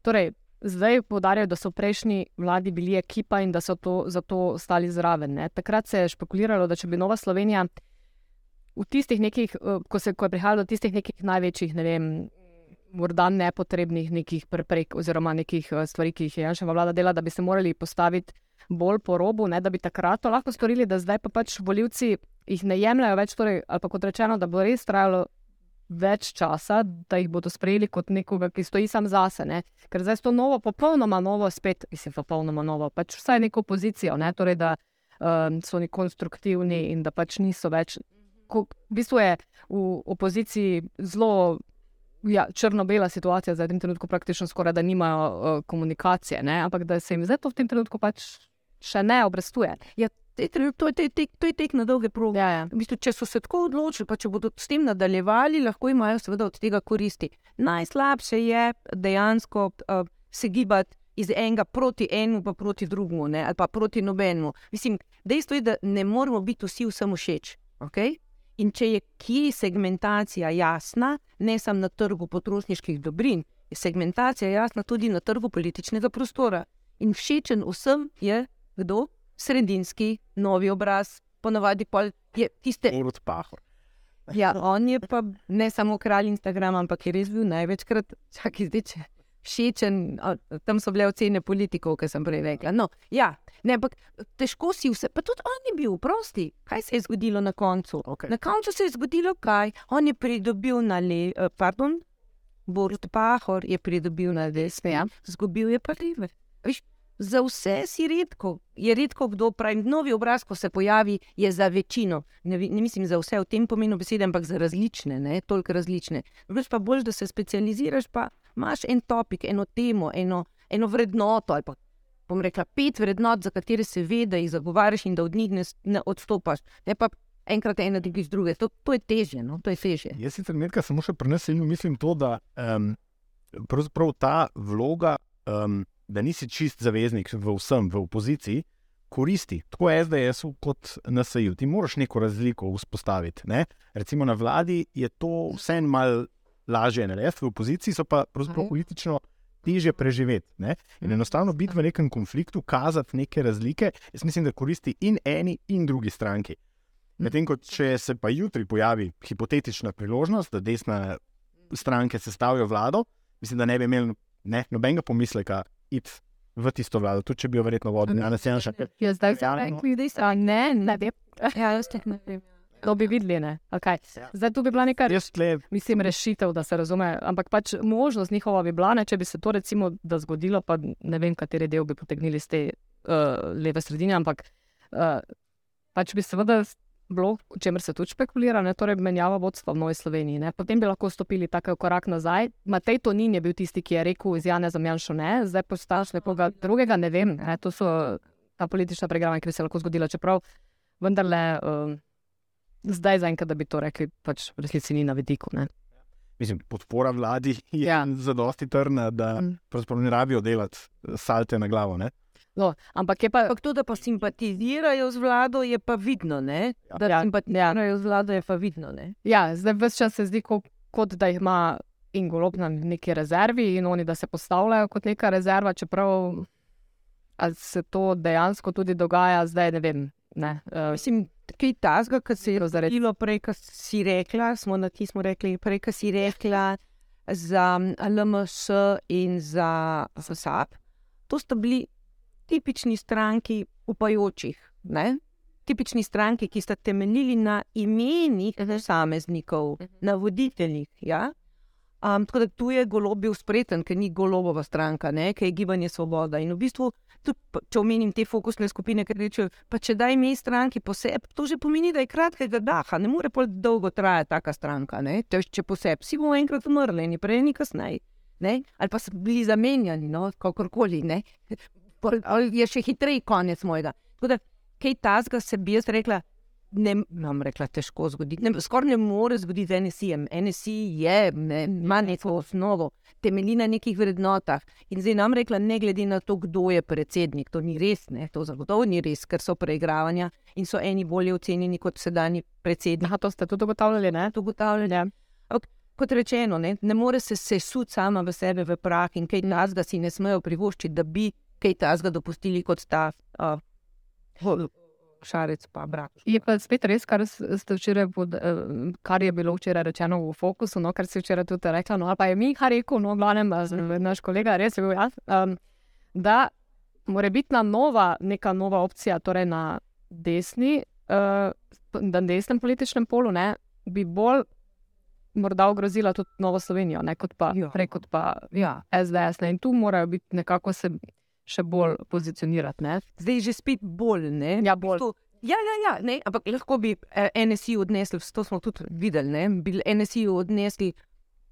Speaker 1: Torej, zdaj poudarjajo, da so prejšnji vladi bili ekipa in da so to, zato stali zraven. Ne. Takrat se je špekuliralo, da če bi Nova Slovenija v tistih nekih, eh, ko, se, ko je prihajalo do tistih nekih največjih, ne vem, morda nepotrebnih nekih preprek oziroma nekih eh, stvari, ki jih je Janša vlada dela, da bi se morali postaviti bolj po robu, ne, da bi takrat to lahko storili, da zdaj pa pač volivci jih ne jemljajo več, torej, ali pa kot rečeno, da bo res trajalo več časa, da jih bodo sprejeli kot nekoga, ki stoji sam zase. Ne? Ker zdaj s to novo, popolnoma novo, spet, mislim, popolnoma novo, pač vsaj neko pozicijo, ne? torej, da um, so oni konstruktivni in da pač niso več. Ko, v bistvu je v opoziciji zelo ja, črno-bela situacija, zdaj v tem trenutku praktično skoraj da nimajo uh, komunikacije, ne? ampak da se jim zdaj to v tem trenutku pač še ne obrestuje.
Speaker 3: Ja, to, je te, tek, to je tek na dolge proge.
Speaker 1: Ja, ja.
Speaker 3: V bistvu, če so se tako odločili, pa če bodo s tem nadaljevali, lahko imajo seveda od tega koristi. Najslabše je dejansko uh, se gibati iz enega proti enemu, pa proti drugemu, ne? ali pa proti nobenemu. Mislim, dejstvo je, da ne moramo biti vsi vsem všeč. Okay? In če je kje segmentacija jasna, ne samo na trgu potrošniških dobrin, je segmentacija jasna tudi na trgu političnega prostora. In všečen vsem je kdo? Sredinski, novi obraz, ponavadi pol je tiste.
Speaker 2: Urod Pahor.
Speaker 3: Ja, on je pa ne samo kralj Instagrama, ampak je res bil največkrat, čakaj, zdaj če. Všečen, tam so bile ocene politikov, ki sem prej rekla. No, ja, ne, ampak težko si vse, pa tudi on je bil, prosti. Kaj se je zgodilo na koncu?
Speaker 2: Okay.
Speaker 3: Na koncu se je zgodilo kaj? On je pridobil na le, eh, pardon, Borut Pahor je pridobil na desne, ja. zgubil je pa leve. Viš, za vse si redko, je redko kdo pravi. Novi obraz, ko se pojavi, je za večino. Ne, ne mislim za vse v tem pomenu besede, ampak za različne, ne toliko različne. Veš pa bolj, da se specializiraš, pa imaš en topik, eno temo, eno, eno vrednoto. ali Pa, bom rekla, pet vrednot, za katere se ve, da jih zagovarjaš in da od njih ne, ne odstopaš. Ne pa enkrat ena, drugič druge. To, to je težje. No? To je težje.
Speaker 2: Jaz sicer nekaj samo še prenesem, mislim to, da um, pravzaprav ta vloga, um, da nisi čist zaveznik v vsem, v opoziciji, koristi tako SDS-u kot NSA-ju. Ti moraš neko razliko vzpostaviti. Ne? Recimo na vladi je to vseeno malo lažje narediti, v opoziciji so pa
Speaker 1: Mhm.
Speaker 2: politično. Teže preživeti. Ne? In enostavno biti v nekem konfliktu, kazati neke razlike, jaz mislim, da koristi in eni, in drugi stranki. Medtem ko če se pa jutri pojavi hipotetična priložnost, da desne stranke sestavijo vlado, mislim, da ne bi imeli ne, nobenega pomisleka iti v tisto vlado, tudi če bi jo verjetno vodil Janez Janša. ker
Speaker 1: Ja, zdaj se
Speaker 2: Realno-
Speaker 1: rekli, da ne, ne vem.
Speaker 3: Ja, jaz te ne vem.
Speaker 1: To bi videli. ne. Okay. Zdaj tu bi bila neka mislim, rešitev, da se razume. Ampak pač možnost njihova bi bila, ne, če bi se to recimo zgodilo, pa ne vem, kateri del bi potegnili z te uh, leve sredine, ampak uh, pač bi seveda bilo, o čemer se tudi špekulira, ne, torej menjava vodstva v Novi Sloveniji. Ne. Potem bi lahko stopili tako korak nazaj. Matej Tonin je bil tisti, ki je rekel, iz Jana Zamjanša ne, zdaj postaš nekoga drugega, ne vem. Ne, to so ta politična pregrama, ki bi se lahko zgodila, čeprav vendarle. Uh, Zdaj, zaenkrat, da bi to rekli, pač v resnici ni na vidiku. Ne?
Speaker 2: mislim, podpora vladi je
Speaker 1: Ja.
Speaker 2: ja. zadosti trdna, da
Speaker 1: Mm.
Speaker 2: ne rabijo delati salte na glavo. Ne?
Speaker 1: No, ampak je pa.
Speaker 3: Ampak to, da pa simpatizirajo z vlado, je pa vidno. Ne? Da
Speaker 1: Ja,
Speaker 3: simpatizirajo z vlado, je pa vidno. Ne?
Speaker 1: Ja, zdaj vse čas se zdi, kot, kot da jih ima in golob na neki rezervi, in oni, da se postavljajo kot neka rezerva, čeprav se to dejansko tudi dogaja, zdaj ne vem. Ne, uh,
Speaker 3: Mislim, kaj tasga, kar se je zgodilo prej, ko si rekla, smo na ti smo rekli, prej, ko si rekla za mm, LMS in za SAP. To sta bili tipični stranki upajočih. Ne? Tipični stranki, ki sta temeljili na imenih posameznikov, na voditeljih. Ja? Um, tako da tu je golob bil spreten, ker ni golobova stranka, ne? ker je gibanje svoboda. In v bistvu, tudi, če omenim te fokusne skupine, ki rečejo, pa če daj ime stranki posebej, to že pomeni, da je kratkega daha, ne more pol dolgo trajati taka stranka. ne. Če, če posebej, si bomo enkrat umrli, ni prej, ni kasneje. ne? ali pa so bili zamenjani, no, kakorkoli. ne. Pol- Je še hitreje konec mojega. Tako da, kaj tasga se bi jaz rekla, ne nam rekla, težko zgoditi. Ne, skoraj ne more zgoditi z NSI-jem. NSI je, ne, ima neko osnovo, temelji na nekih vrednotah. In zdaj nam rekla, ne glede na to, kdo je predsednik, to ni res, ne, to zagotovo ni res, ker so preigravanja in so eni bolje ocenjeni kot sedajni predsednik.
Speaker 1: Aha, to ste tudi ugotavljali, ne?
Speaker 3: To ugotavljanje. Ampak, Kot rečeno, ne, ne more se sesuti sama v sebe v prah in kaj nas, da si ne smejo privoščiti, da bi kaj tasga dopustili kot ta uh, šarec, pa brat.
Speaker 1: Je pa spet res, kar včeraj, pod, eh, kar je bilo včeraj rečeno v fokusu, no, kar si včeraj tudi rekla, no, ali pa je Miha rekel, no, glavnem, naš kolega, res je bil jaz, um, da mora biti na nova, neka nova opcija, torej na desni, uh, na desnem političnem polu, ne, bi bolj morda ogrozila tudi Novo Slovenijo, ne, kot pa,
Speaker 3: Ja.
Speaker 1: prej kot pa
Speaker 3: Ja.
Speaker 1: SDS. Ne, in tu morajo biti nekako se še bolj pozicionirati. Ne.
Speaker 3: Zdaj že spet bolj. Ne?
Speaker 1: Ja, bolj.
Speaker 3: Ja, ja, ja ne? ampak lahko bi eh, NSI odnesli, to smo tudi videli, ne? bi NSI odnesli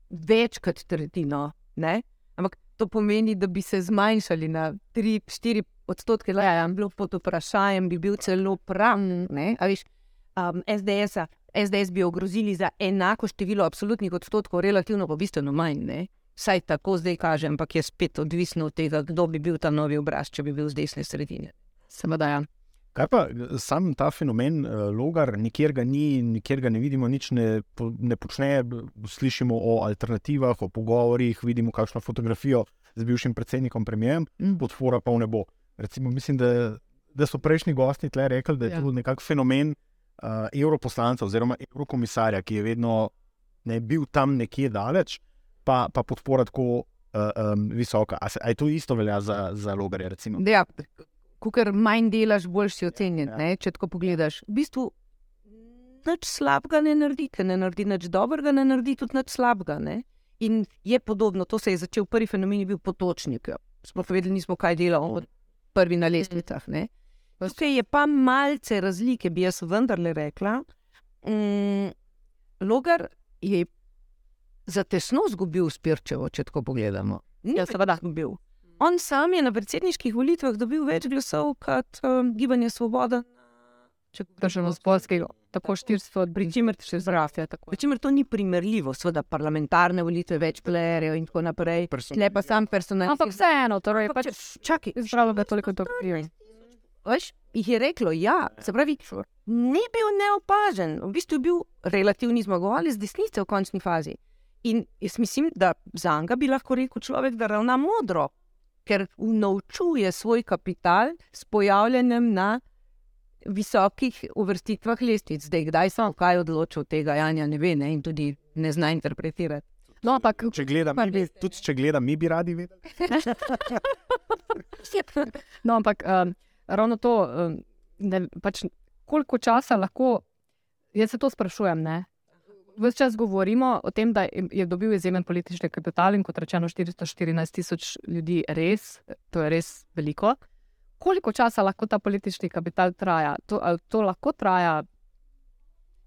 Speaker 3: več kot tretjino. Ne? Ampak to pomeni, da bi se zmanjšali na 3-4 odstotke,
Speaker 1: Ja, ja.
Speaker 3: lahko bi bilo pod vprašanjem, bi bil celo prav. ne, a veš, Um, SDS-a, SDS bi ogrozili za enako število absolutnih odstotkov, relativno pa bistveno manj. Ne? Vsaj tako zdaj kaže, ampak je spet odvisno od tega, kdo bi bil ta novi obraz, če bi bil z desne sredine.
Speaker 1: Seveda, ja.
Speaker 2: Kaj pa eh, sam ta fenomen uh, logar, nikjer ga ni, nikjer ga ne vidimo, nič ne, ne počne. Slišimo o alternativah, o pogovorih, vidimo kakšno fotografijo z bivšim predsednikom, premijem,
Speaker 1: Mm.
Speaker 2: podpora pa v nebo. Recimo, mislim, da, da so prejšnji gosti tle rekli, da je
Speaker 1: Ja.
Speaker 2: to nekakšen fenomen uh, evroposlanca oziroma evropomisarja, ki je vedno ne, bil tam nekje daleč, pa, pa podpora tako uh, um, visoka. A, se, a je to isto velja za, za logarje? Recimo?
Speaker 3: Ja, Ker manj delaš, bolj si ocenjen.
Speaker 2: Ja.
Speaker 3: Ja. Če tako pogledaš, v bistvu nič slabega ne naredi, ker ne naredi nič dobrega, ne naredi tudi nič slabega. Ne? In je podobno, to se je začel prvi fenomen, je bil potočnik. ja. Sploh vedeli nismo, kaj delamo, prvi na lestvicah. ne. Tukaj je pa malce razlike, bi jaz vendarle rekla. Mm, Logar je za tesno zgubil Spirčevo, če tako pogledamo. Ni
Speaker 1: Ja, seveda.
Speaker 3: Zgubil. On sam je na predsedniških volitvah dobil več glasov kot um, Gibanje Svoboda.
Speaker 1: Državno zborskega, tako 400 od
Speaker 3: Pri čemer
Speaker 1: še zrastja.
Speaker 3: Pričemer to ni primerljivo, seveda parlamentarne volitve, več playerjev in tako naprej. Le pa sam personal.
Speaker 1: Ampak vseeno, torej pač
Speaker 3: če- čakaj,
Speaker 1: zdravo, da toliko to krivi.
Speaker 3: Veš, jih je reklo, ja, se pravi, ni bil neopažen, v bistvu je bil relativni zmagovalec desnice v končni fazi. In jaz mislim, da za njega bi lahko rekel človek, da ravna modro, ker unovčuje svoj kapital s pojavljanjem na visokih uvrstitvah lestvic. Zdaj, kdaj sem kaj odločil od tega, Janja ne ve ne, in tudi ne zna interpretirati.
Speaker 1: No, ampak
Speaker 2: Če gledam, mi,
Speaker 1: res.
Speaker 2: tudi če gledam, mi bi radi vedeli.
Speaker 1: No, ampak um, ravno to, um, ne, pač, koliko časa lahko, jaz se to sprašujem. Ne? Ves čas govorimo o tem, da je dobil izjemen politični kapital in kot rečeno, 414 tisoč ljudi, res, to je res veliko. Koliko časa lahko ta politični kapital traja? To, to lahko traja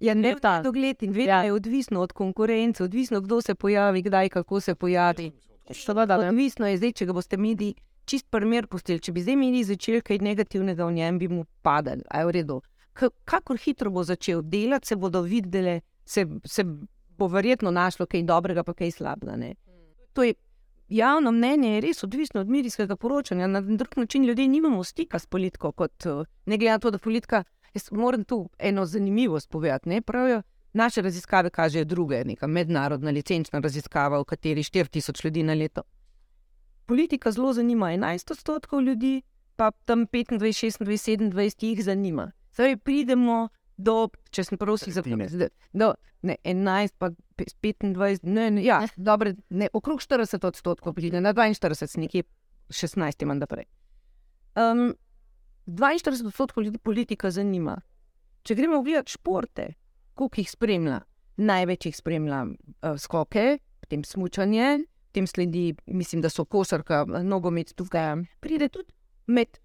Speaker 3: Ja, ne
Speaker 1: Leta.
Speaker 3: dogled in vedno
Speaker 1: Ja.
Speaker 3: je odvisno od konkurence, odvisno kdo se pojavi, kdaj, kako se pojavi.
Speaker 1: Seveda.
Speaker 3: Odvisno je zdaj, če ga boste mediji čist primer postili. Če bi zdaj mediji začeli kaj negativnega v njem, bi mu padali, a je v redu. Kakor hitro bo začel delati, se bodo videli, se, se bo verjetno našlo kaj dobrega, pa kaj slabega. To je javno mnenje, je res odvisno od medijskega poročanja. Na drug način ljudje nimamo stika s politiko, kot ne glede na to, da politika. Jaz moram tu eno zanimivost povedati. ne, Pravijo, naše raziskave kažejo druge, neka mednarodna licenčna raziskava, v kateri 4000 ljudi na leto. Politika zelo zanima 11 odstotkov ljudi, pa tam 25, 26, 27 jih zanima. Zdaj pridemo do, če sem prosil za
Speaker 2: Tretjine.
Speaker 3: do ne, 11, pa pe- 25, ne, ne, ja, dobre, ne, okrog 40 odstotkov pride, na 42, sem nekje 16 imam naprej. Um, 42 odstotkov ljudi politika zanima. Če gremo gledati športe, koliko jih spremlja, največ jih spremlja uh, skoke, potem smučanje, potem sledi, mislim, da so košarka, nogomet tukaj. Pride tudi med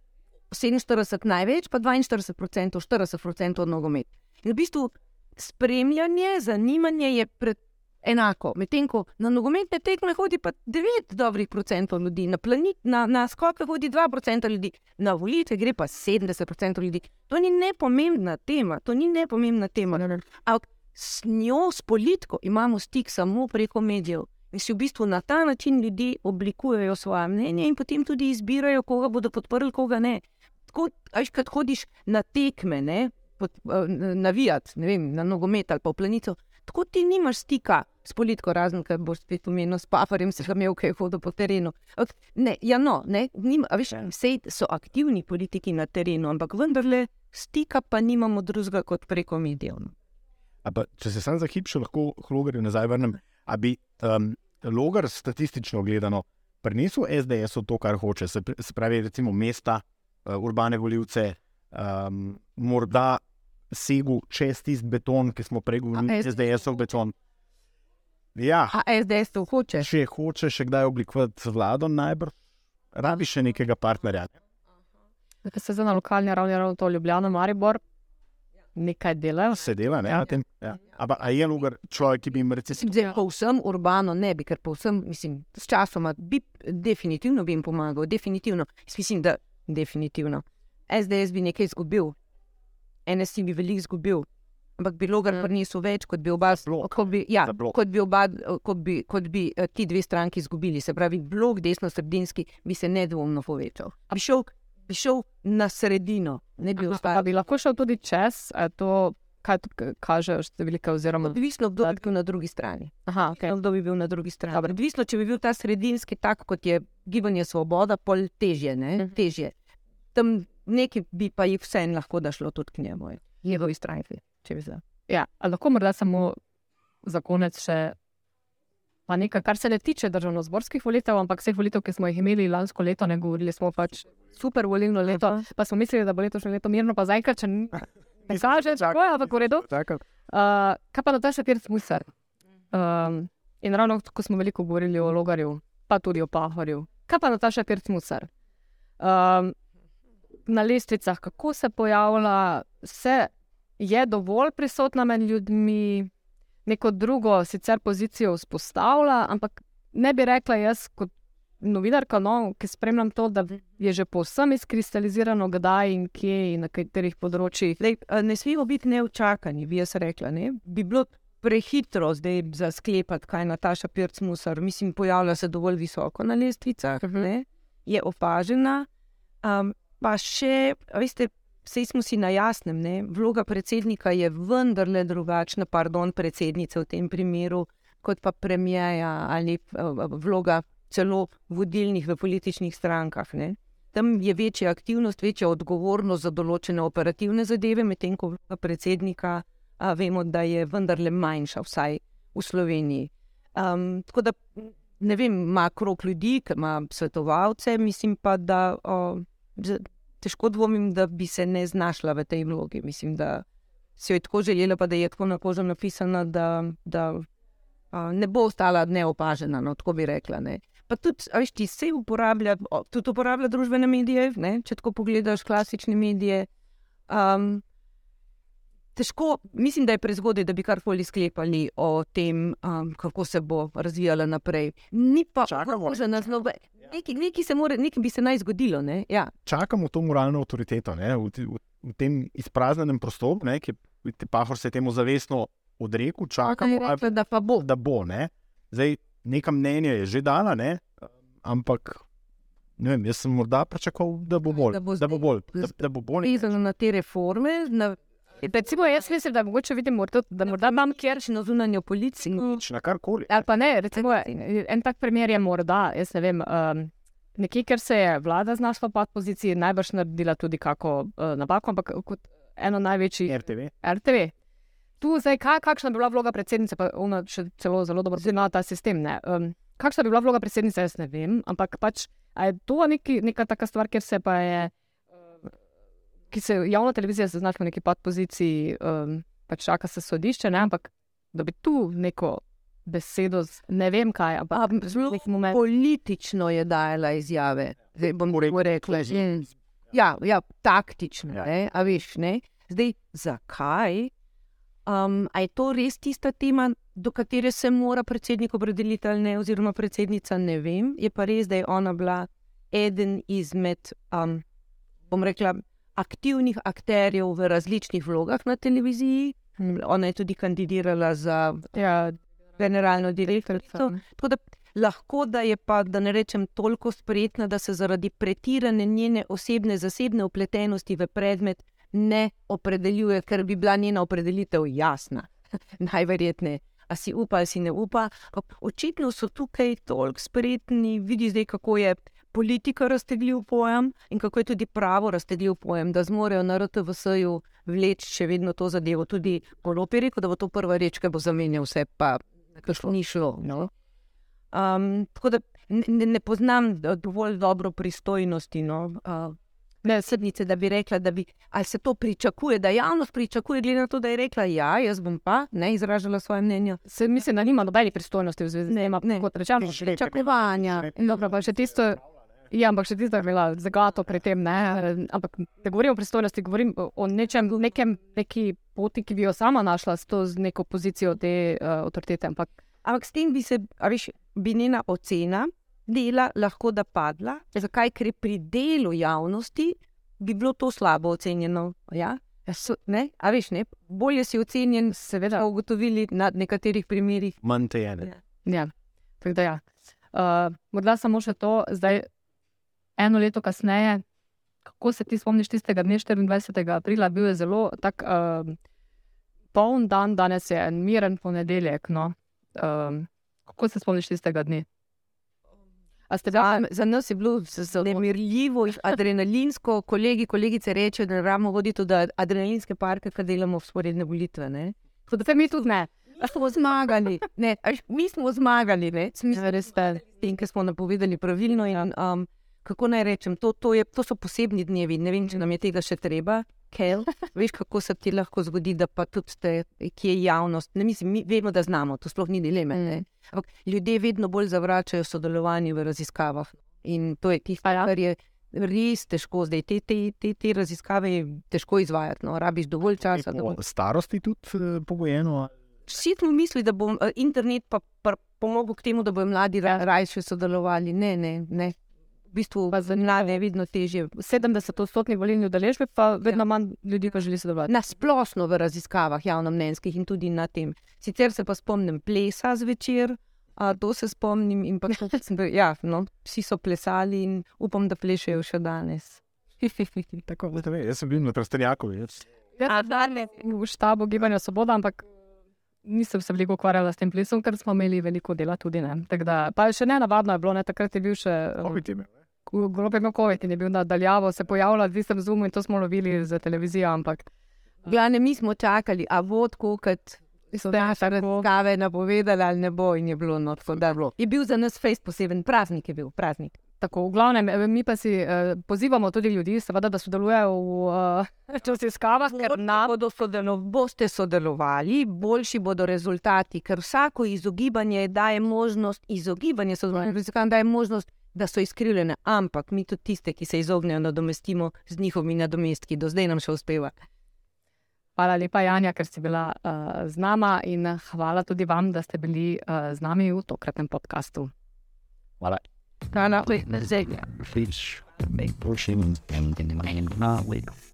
Speaker 3: 47 največ, pa 42 procent, 40 procent od nogomet. In v bistvu spremljanje, zanimanje je pred, enako. Medtem ko na nogometne tekme hodi pa 9 dobrih procentov ljudi, na, planit, na, na skoke hodi 2 procenta ljudi, na volitve gre pa 70 procentov ljudi. To ni nepomembna tema, to ni nepomembna tema. Ampak s njo, s politiko, imamo stik samo preko medijev. In si v bistvu na ta način ljudi oblikujejo svoje mnenje in potem tudi izbirajo, koga bodo podprli, koga ne. Tako, ajš, kad hodiš na tekme, ne, pod, uh, navijati, ne vem, na nogomet ali pa v planico, tako ti nimaš stika s politiko, razen ker boš spet pomenil s pafarjem, se ga imel, kaj hodil po terenu. Ne, ja, no, ne, nima, a veš, vse so aktivni politiki na terenu, ampak vendarle stika pa nimamo drugega kot preko medijev. no.
Speaker 2: Pa, če se sam za hip še lahko Logarju nazaj vrnem, a bi um, Logar statistično gledano prinesel SDS-u to, kar hoče, se, se pravi, recimo mesta, urbane voljivce, um, morda segu čez tisti beton, ki smo prej govorili, SDS-ov beton. Ja,
Speaker 3: A SDS to hoče?
Speaker 2: če hoče še kdaj oblikovati vlado, najbrž rabi še nekega partnerja.
Speaker 1: Se zdaj na lokalni ravni, ravno to Ljubljana, Maribor, nekaj delajo.
Speaker 2: Se dela, ne?
Speaker 1: Ja.
Speaker 2: tem? Ja. Ampak je Logar človek, ki bi jim recimo
Speaker 3: Zdaj, povsem urbano ne bi, ker povsem, mislim, s časoma bi definitivno bi jim pomagal, definitivno. Jaz mislim, da definitivno. SDS bi nekaj izgubil, NSC bi veliko izgubil, ampak bi Logar
Speaker 1: Mm.
Speaker 3: prinesel več, kot bi oba, kot bi, ja, kot bi, oba, kot bi, kot bi eh, ti dve stranki izgubili. Se pravi, blok desno-sredinski bi se nedvomno povečal. Bi šel, bi šel na sredino, ne bi ostal.
Speaker 1: bi lahko šel tudi čez, to, kaj t- kažejo številke. Oziroma,
Speaker 3: Odvisno, kdo bi bil na drugi strani.
Speaker 1: aha, okay.
Speaker 3: Kdo bi bil na drugi strani?
Speaker 1: Dobro.
Speaker 3: Odvisno, če bi bil ta sredinski, tak kot je gibanje Svoboda, pol težje. Ne?
Speaker 1: Mhm.
Speaker 3: težje. Tam nekaj bi pa jih vseeno lahko da šlo tudi k njemu, njegovi stranki.
Speaker 1: Ja, lahko morda samo za konec še. Pa nekaj, kar se ne tiče državno-zborskih volitev, ampak vseh volitev, ki smo jih imeli lansko leto, ne govorili smo pač super volilno leto, pa smo mislili, da bo letošnje leto mirno, pa zaenkrat, če ne kaže, tako je, ampak v redu.
Speaker 2: Tako.
Speaker 1: Uh, kaj pa Nataša Pirc Musar? Um, in ravno ko smo veliko govorili o Logarju, pa tudi o Pahorju. Kaj pa Nataša Pirc Musar? Um, na lestvicah, kako se pojavlja, se je dovolj prisotna med ljudmi, neko drugo, sicer pozicijo vzpostavlja, ampak ne bi rekla jaz kot novinarka, no, ki spremljam to, da je že povsem izkristalizirano, kdaj in kje in na katerih področjih.
Speaker 3: Lej, ne smemo biti neučakani, bi jaz rekla. Ne? Bi bilo prehitro zdaj za sklepati, kaj je Nataša Pirc Musar. Mislim, pojavlja se dovolj visoko na lestvicah,
Speaker 1: Mhm.
Speaker 3: ne? je opažena. Um, pa še, veste, vse smo si na jasnem, ne? vloga predsednika je vendarle drugačna, pardon, predsednice v tem primeru, kot pa premijeja ali uh, vloga celo vodilnih v političnih strankah. Ne? Tam je večja aktivnost, večja odgovornost za določene operativne zadeve, medtem ko vloga predsednika a, vemo, da je vendarle manjša, vsaj v Sloveniji. Um, tako da ne vem, ima krok ljudi, ima svetovalce, mislim pa, da o, težko dvomim, da bi se ne znašla v tej vlogi. Mislim, da jo je tako želela, pa da je tako na kožo napisana, da, da a, ne bo ostala neopažena, no, tako bi rekla. Ne. Pa tudi, veš, ti se uporablja, tudi uporablja družbene medije, ne? če tako pogledaš klasične medije. Um, težko, mislim, da je prezgodaj, da bi karkoli sklepali o tem, um, kako se bo razvijala naprej. Ni pa
Speaker 2: ne?
Speaker 3: za nas nobe. Nekaj, nekaj, se more, nekaj bi se naj zgodilo. Ne? Ja.
Speaker 2: čakamo to moralno avtoriteto ne, v, v, v tem izpraznjenem prostoru, ne, ki je Pahor se je temu zavestno odrekel, čakamo,
Speaker 3: rekla, da bo.
Speaker 2: da bo. Ne. Zdaj, neka mnenja je že dala, ne, ampak ne vem, jaz sem morda pričakoval, da bo bolj.
Speaker 3: Da bo
Speaker 2: Da bo bolj. Da, da bo bolj
Speaker 3: Vezano na te reforme, na
Speaker 1: Recimo, jaz mislim, da mogoče vidim, morda, da morda imam kjer.
Speaker 3: na zunanjo policijo.
Speaker 2: nič na.
Speaker 1: Ali pa ne, recimo, en tak primer je morda, jaz ne vem, um, nekje, ker se je vlada znašla v pod poziciji, najbrž naredila tudi kako uh, napako, ampak kot eno največjih
Speaker 2: RTV.
Speaker 1: RTV. Tu zdaj, kaj, kakšna bi bila vloga predsednice, pa ona še celo zelo dobro pozna ta sistem. Ne? Um, kakšna bi bila vloga predsednice, jaz ne vem, ampak pač, a je to neki, neka taka stvar, ker se pa je, ki se javna televizija se znašla v neki podpoziciji, um, pač čaka se sodišče, ne? ampak da bi tu neko besedo, z, ne vem kaj, ampak
Speaker 3: zelo
Speaker 1: nek moment.
Speaker 3: Politično je dajala izjave. Zdaj bom rekla. Ja, ja, taktično. Ja. A veš, ne? Zdaj, zakaj? Um, a je to res tista tema, do katere se mora predsednik opredeliti ali ne, oziroma predsednica, ne vem. Je pa res, da je ona bila eden izmed, um, bom rekla, aktivnih akterjev v različnih vlogah na televiziji. Ona je tudi kandidirala za
Speaker 1: Ja,
Speaker 3: generalno direktorico. Tako da lahko da je pa, da ne rečem, toliko spretna, da se zaradi pretirane njene osebne, zasebne upletenosti v predmet ne opredeljuje, ker bi bila njena opredelitev jasna. Najverjetneje. A si upa, ali si ne upa. Očitno so tukaj toliko spretni, vidi zdaj, kako je politika raztegljiv pojem in kako je tudi pravo raztegljiv pojem, da zmorejo na RTV-ju vleči še vedno to zadevo. Tudi Golop je rekel, da bo to prva reč, ki bo zamenjal vse, pa nekako ni šlo. No? Um, tako da ne, ne- poznam do- dovolj dobro pristojnosti. No? Uh, sednice, da bi rekla, da bi, ali se to pričakuje, da javnost pričakuje, glede na to, da je rekla, ja, jaz bom pa ne izražala svoje mnenje.
Speaker 1: se, mislim, da nima nobenih pristojnosti v zvezi
Speaker 3: Ne,
Speaker 1: tem. Kot rečeno, pričakovanja. Dobro, pa še tisto. Ja, ampak še tisto je bila zagato pri tem. Ne? Ampak ne govorim o pristojnosti, govorim o- nečem, nekem, neki poti, ki bi jo sama našla s to z neko pozicijo te uh, avtoritete. Ampak
Speaker 3: Ampak s tem bi se, veš, bi njena ocena dela lahko da padla. Zakaj? Ker je pri delu javnosti bi bilo to slabo ocenjeno. Ja? Ja, so, ne? A veš, ne? bolje si ocenjen,
Speaker 1: seveda,
Speaker 3: ugotovili na nekaterih primerih.
Speaker 2: Manj te ene.
Speaker 3: Ja.
Speaker 1: Ja, tako da ja. Uh, morda samo še to, zdaj eno leto kasneje, kako se ti spomniš tistega dne, 24. aprila, bil je zelo tak uh, poln dan, danes je en miren ponedeljek. No. Um, kako se spomniš tistega dne? Ste
Speaker 3: Za,
Speaker 1: bili?
Speaker 3: za nas je bilo zelo nemirljivo, adrenalinsko. Kolegi, kolegice rečejo, da ne rabimo voditi tudi adrenalinske parke, ki delamo v sporedne volitve.
Speaker 1: Tako da se mi tudi ne.
Speaker 3: Mi smo zmagali, ne, a veš, mi smo zmagali, ne, mi
Speaker 1: Ja, res
Speaker 3: ki smo napovedali pravilno. In, um, kako naj rečem, to, to, je, to so posebni dnevi, ne vem, če nam je tega še treba. Kel, veš, kako se ti lahko zgodi, da pa tudi te, ki je javnost. Ne, mislim, mi vemo, da znamo, to sploh ni dileme.
Speaker 1: Mm.
Speaker 3: Ampak ljudje vedno bolj zavračajo sodelovanje v raziskavah. In to je tisto,
Speaker 1: ja?
Speaker 3: kar je res težko zdaj. Te, te, te, te raziskave je težko izvajati, no, rabiš dovolj časa.
Speaker 2: Po starosti tudi eh, pogojeno.
Speaker 3: Vsi smo mislili, da bo eh, internet pa, pa pomagal k temu, da bodo mladi ra, raje sodelovali. Ne, ne, ne. V bistvu
Speaker 1: Pa
Speaker 3: za mlade je vedno težje.
Speaker 1: 70-odstotni volilni udeležbi, pa vedno manj ljudi pa želi sodelovati.
Speaker 3: Na splošno v raziskavah javnomnenjskih in tudi na tem. Sicer se pa spomnim plesa zvečer, a to se spomnim in pa sem bil, ja, no, vsi so plesali in upam, da plešejo še danes.
Speaker 2: Tako, ve, jaz sem bil na Trstenjaku. Jaz,
Speaker 1: Ja, v štabu Gibanja Svoboda, ampak nisem se veliko ukvarjala s tem plesom, ker smo imeli veliko dela tudi. Ne. Da, pa še ne navadno je bilo, ne. takrat je bil še.
Speaker 2: Covid je?
Speaker 1: Grob je imel COVID in je bil nadaljavo, se pojavljal v istem zumu in to smo lovili za televizijo, ampak
Speaker 3: Glavne, mi smo čakali, a bo tako, kot so naše raziskave napovedali, ali ne bo, in je bilo no, tako da. Je bil za nas fejs poseben praznik, je bil praznik.
Speaker 1: tako. V glavnem, eh, mi pa si eh, pozivamo tudi ljudi, seveda, da sodelujejo v eh, raziskavah, ker nam
Speaker 3: bodo sodelo, boste sodelovali, boljši bodo rezultati, ker vsako izogibanje daje možnost, izogibanje sodelovanju daje možnost, da so izkrivljene, ampak mi tudi tiste, ki se izognejo, nadomestimo z njihovimi nadomestki. Do zdaj nam še uspeva.
Speaker 1: Hvala lepa, Janja, ker si bila uh, z nama in hvala tudi vam, da ste bili uh, z nami v tokratnem podkastu.
Speaker 2: Hvala.
Speaker 3: Hvala, zdaj.
Speaker 4: Fish, make pushing and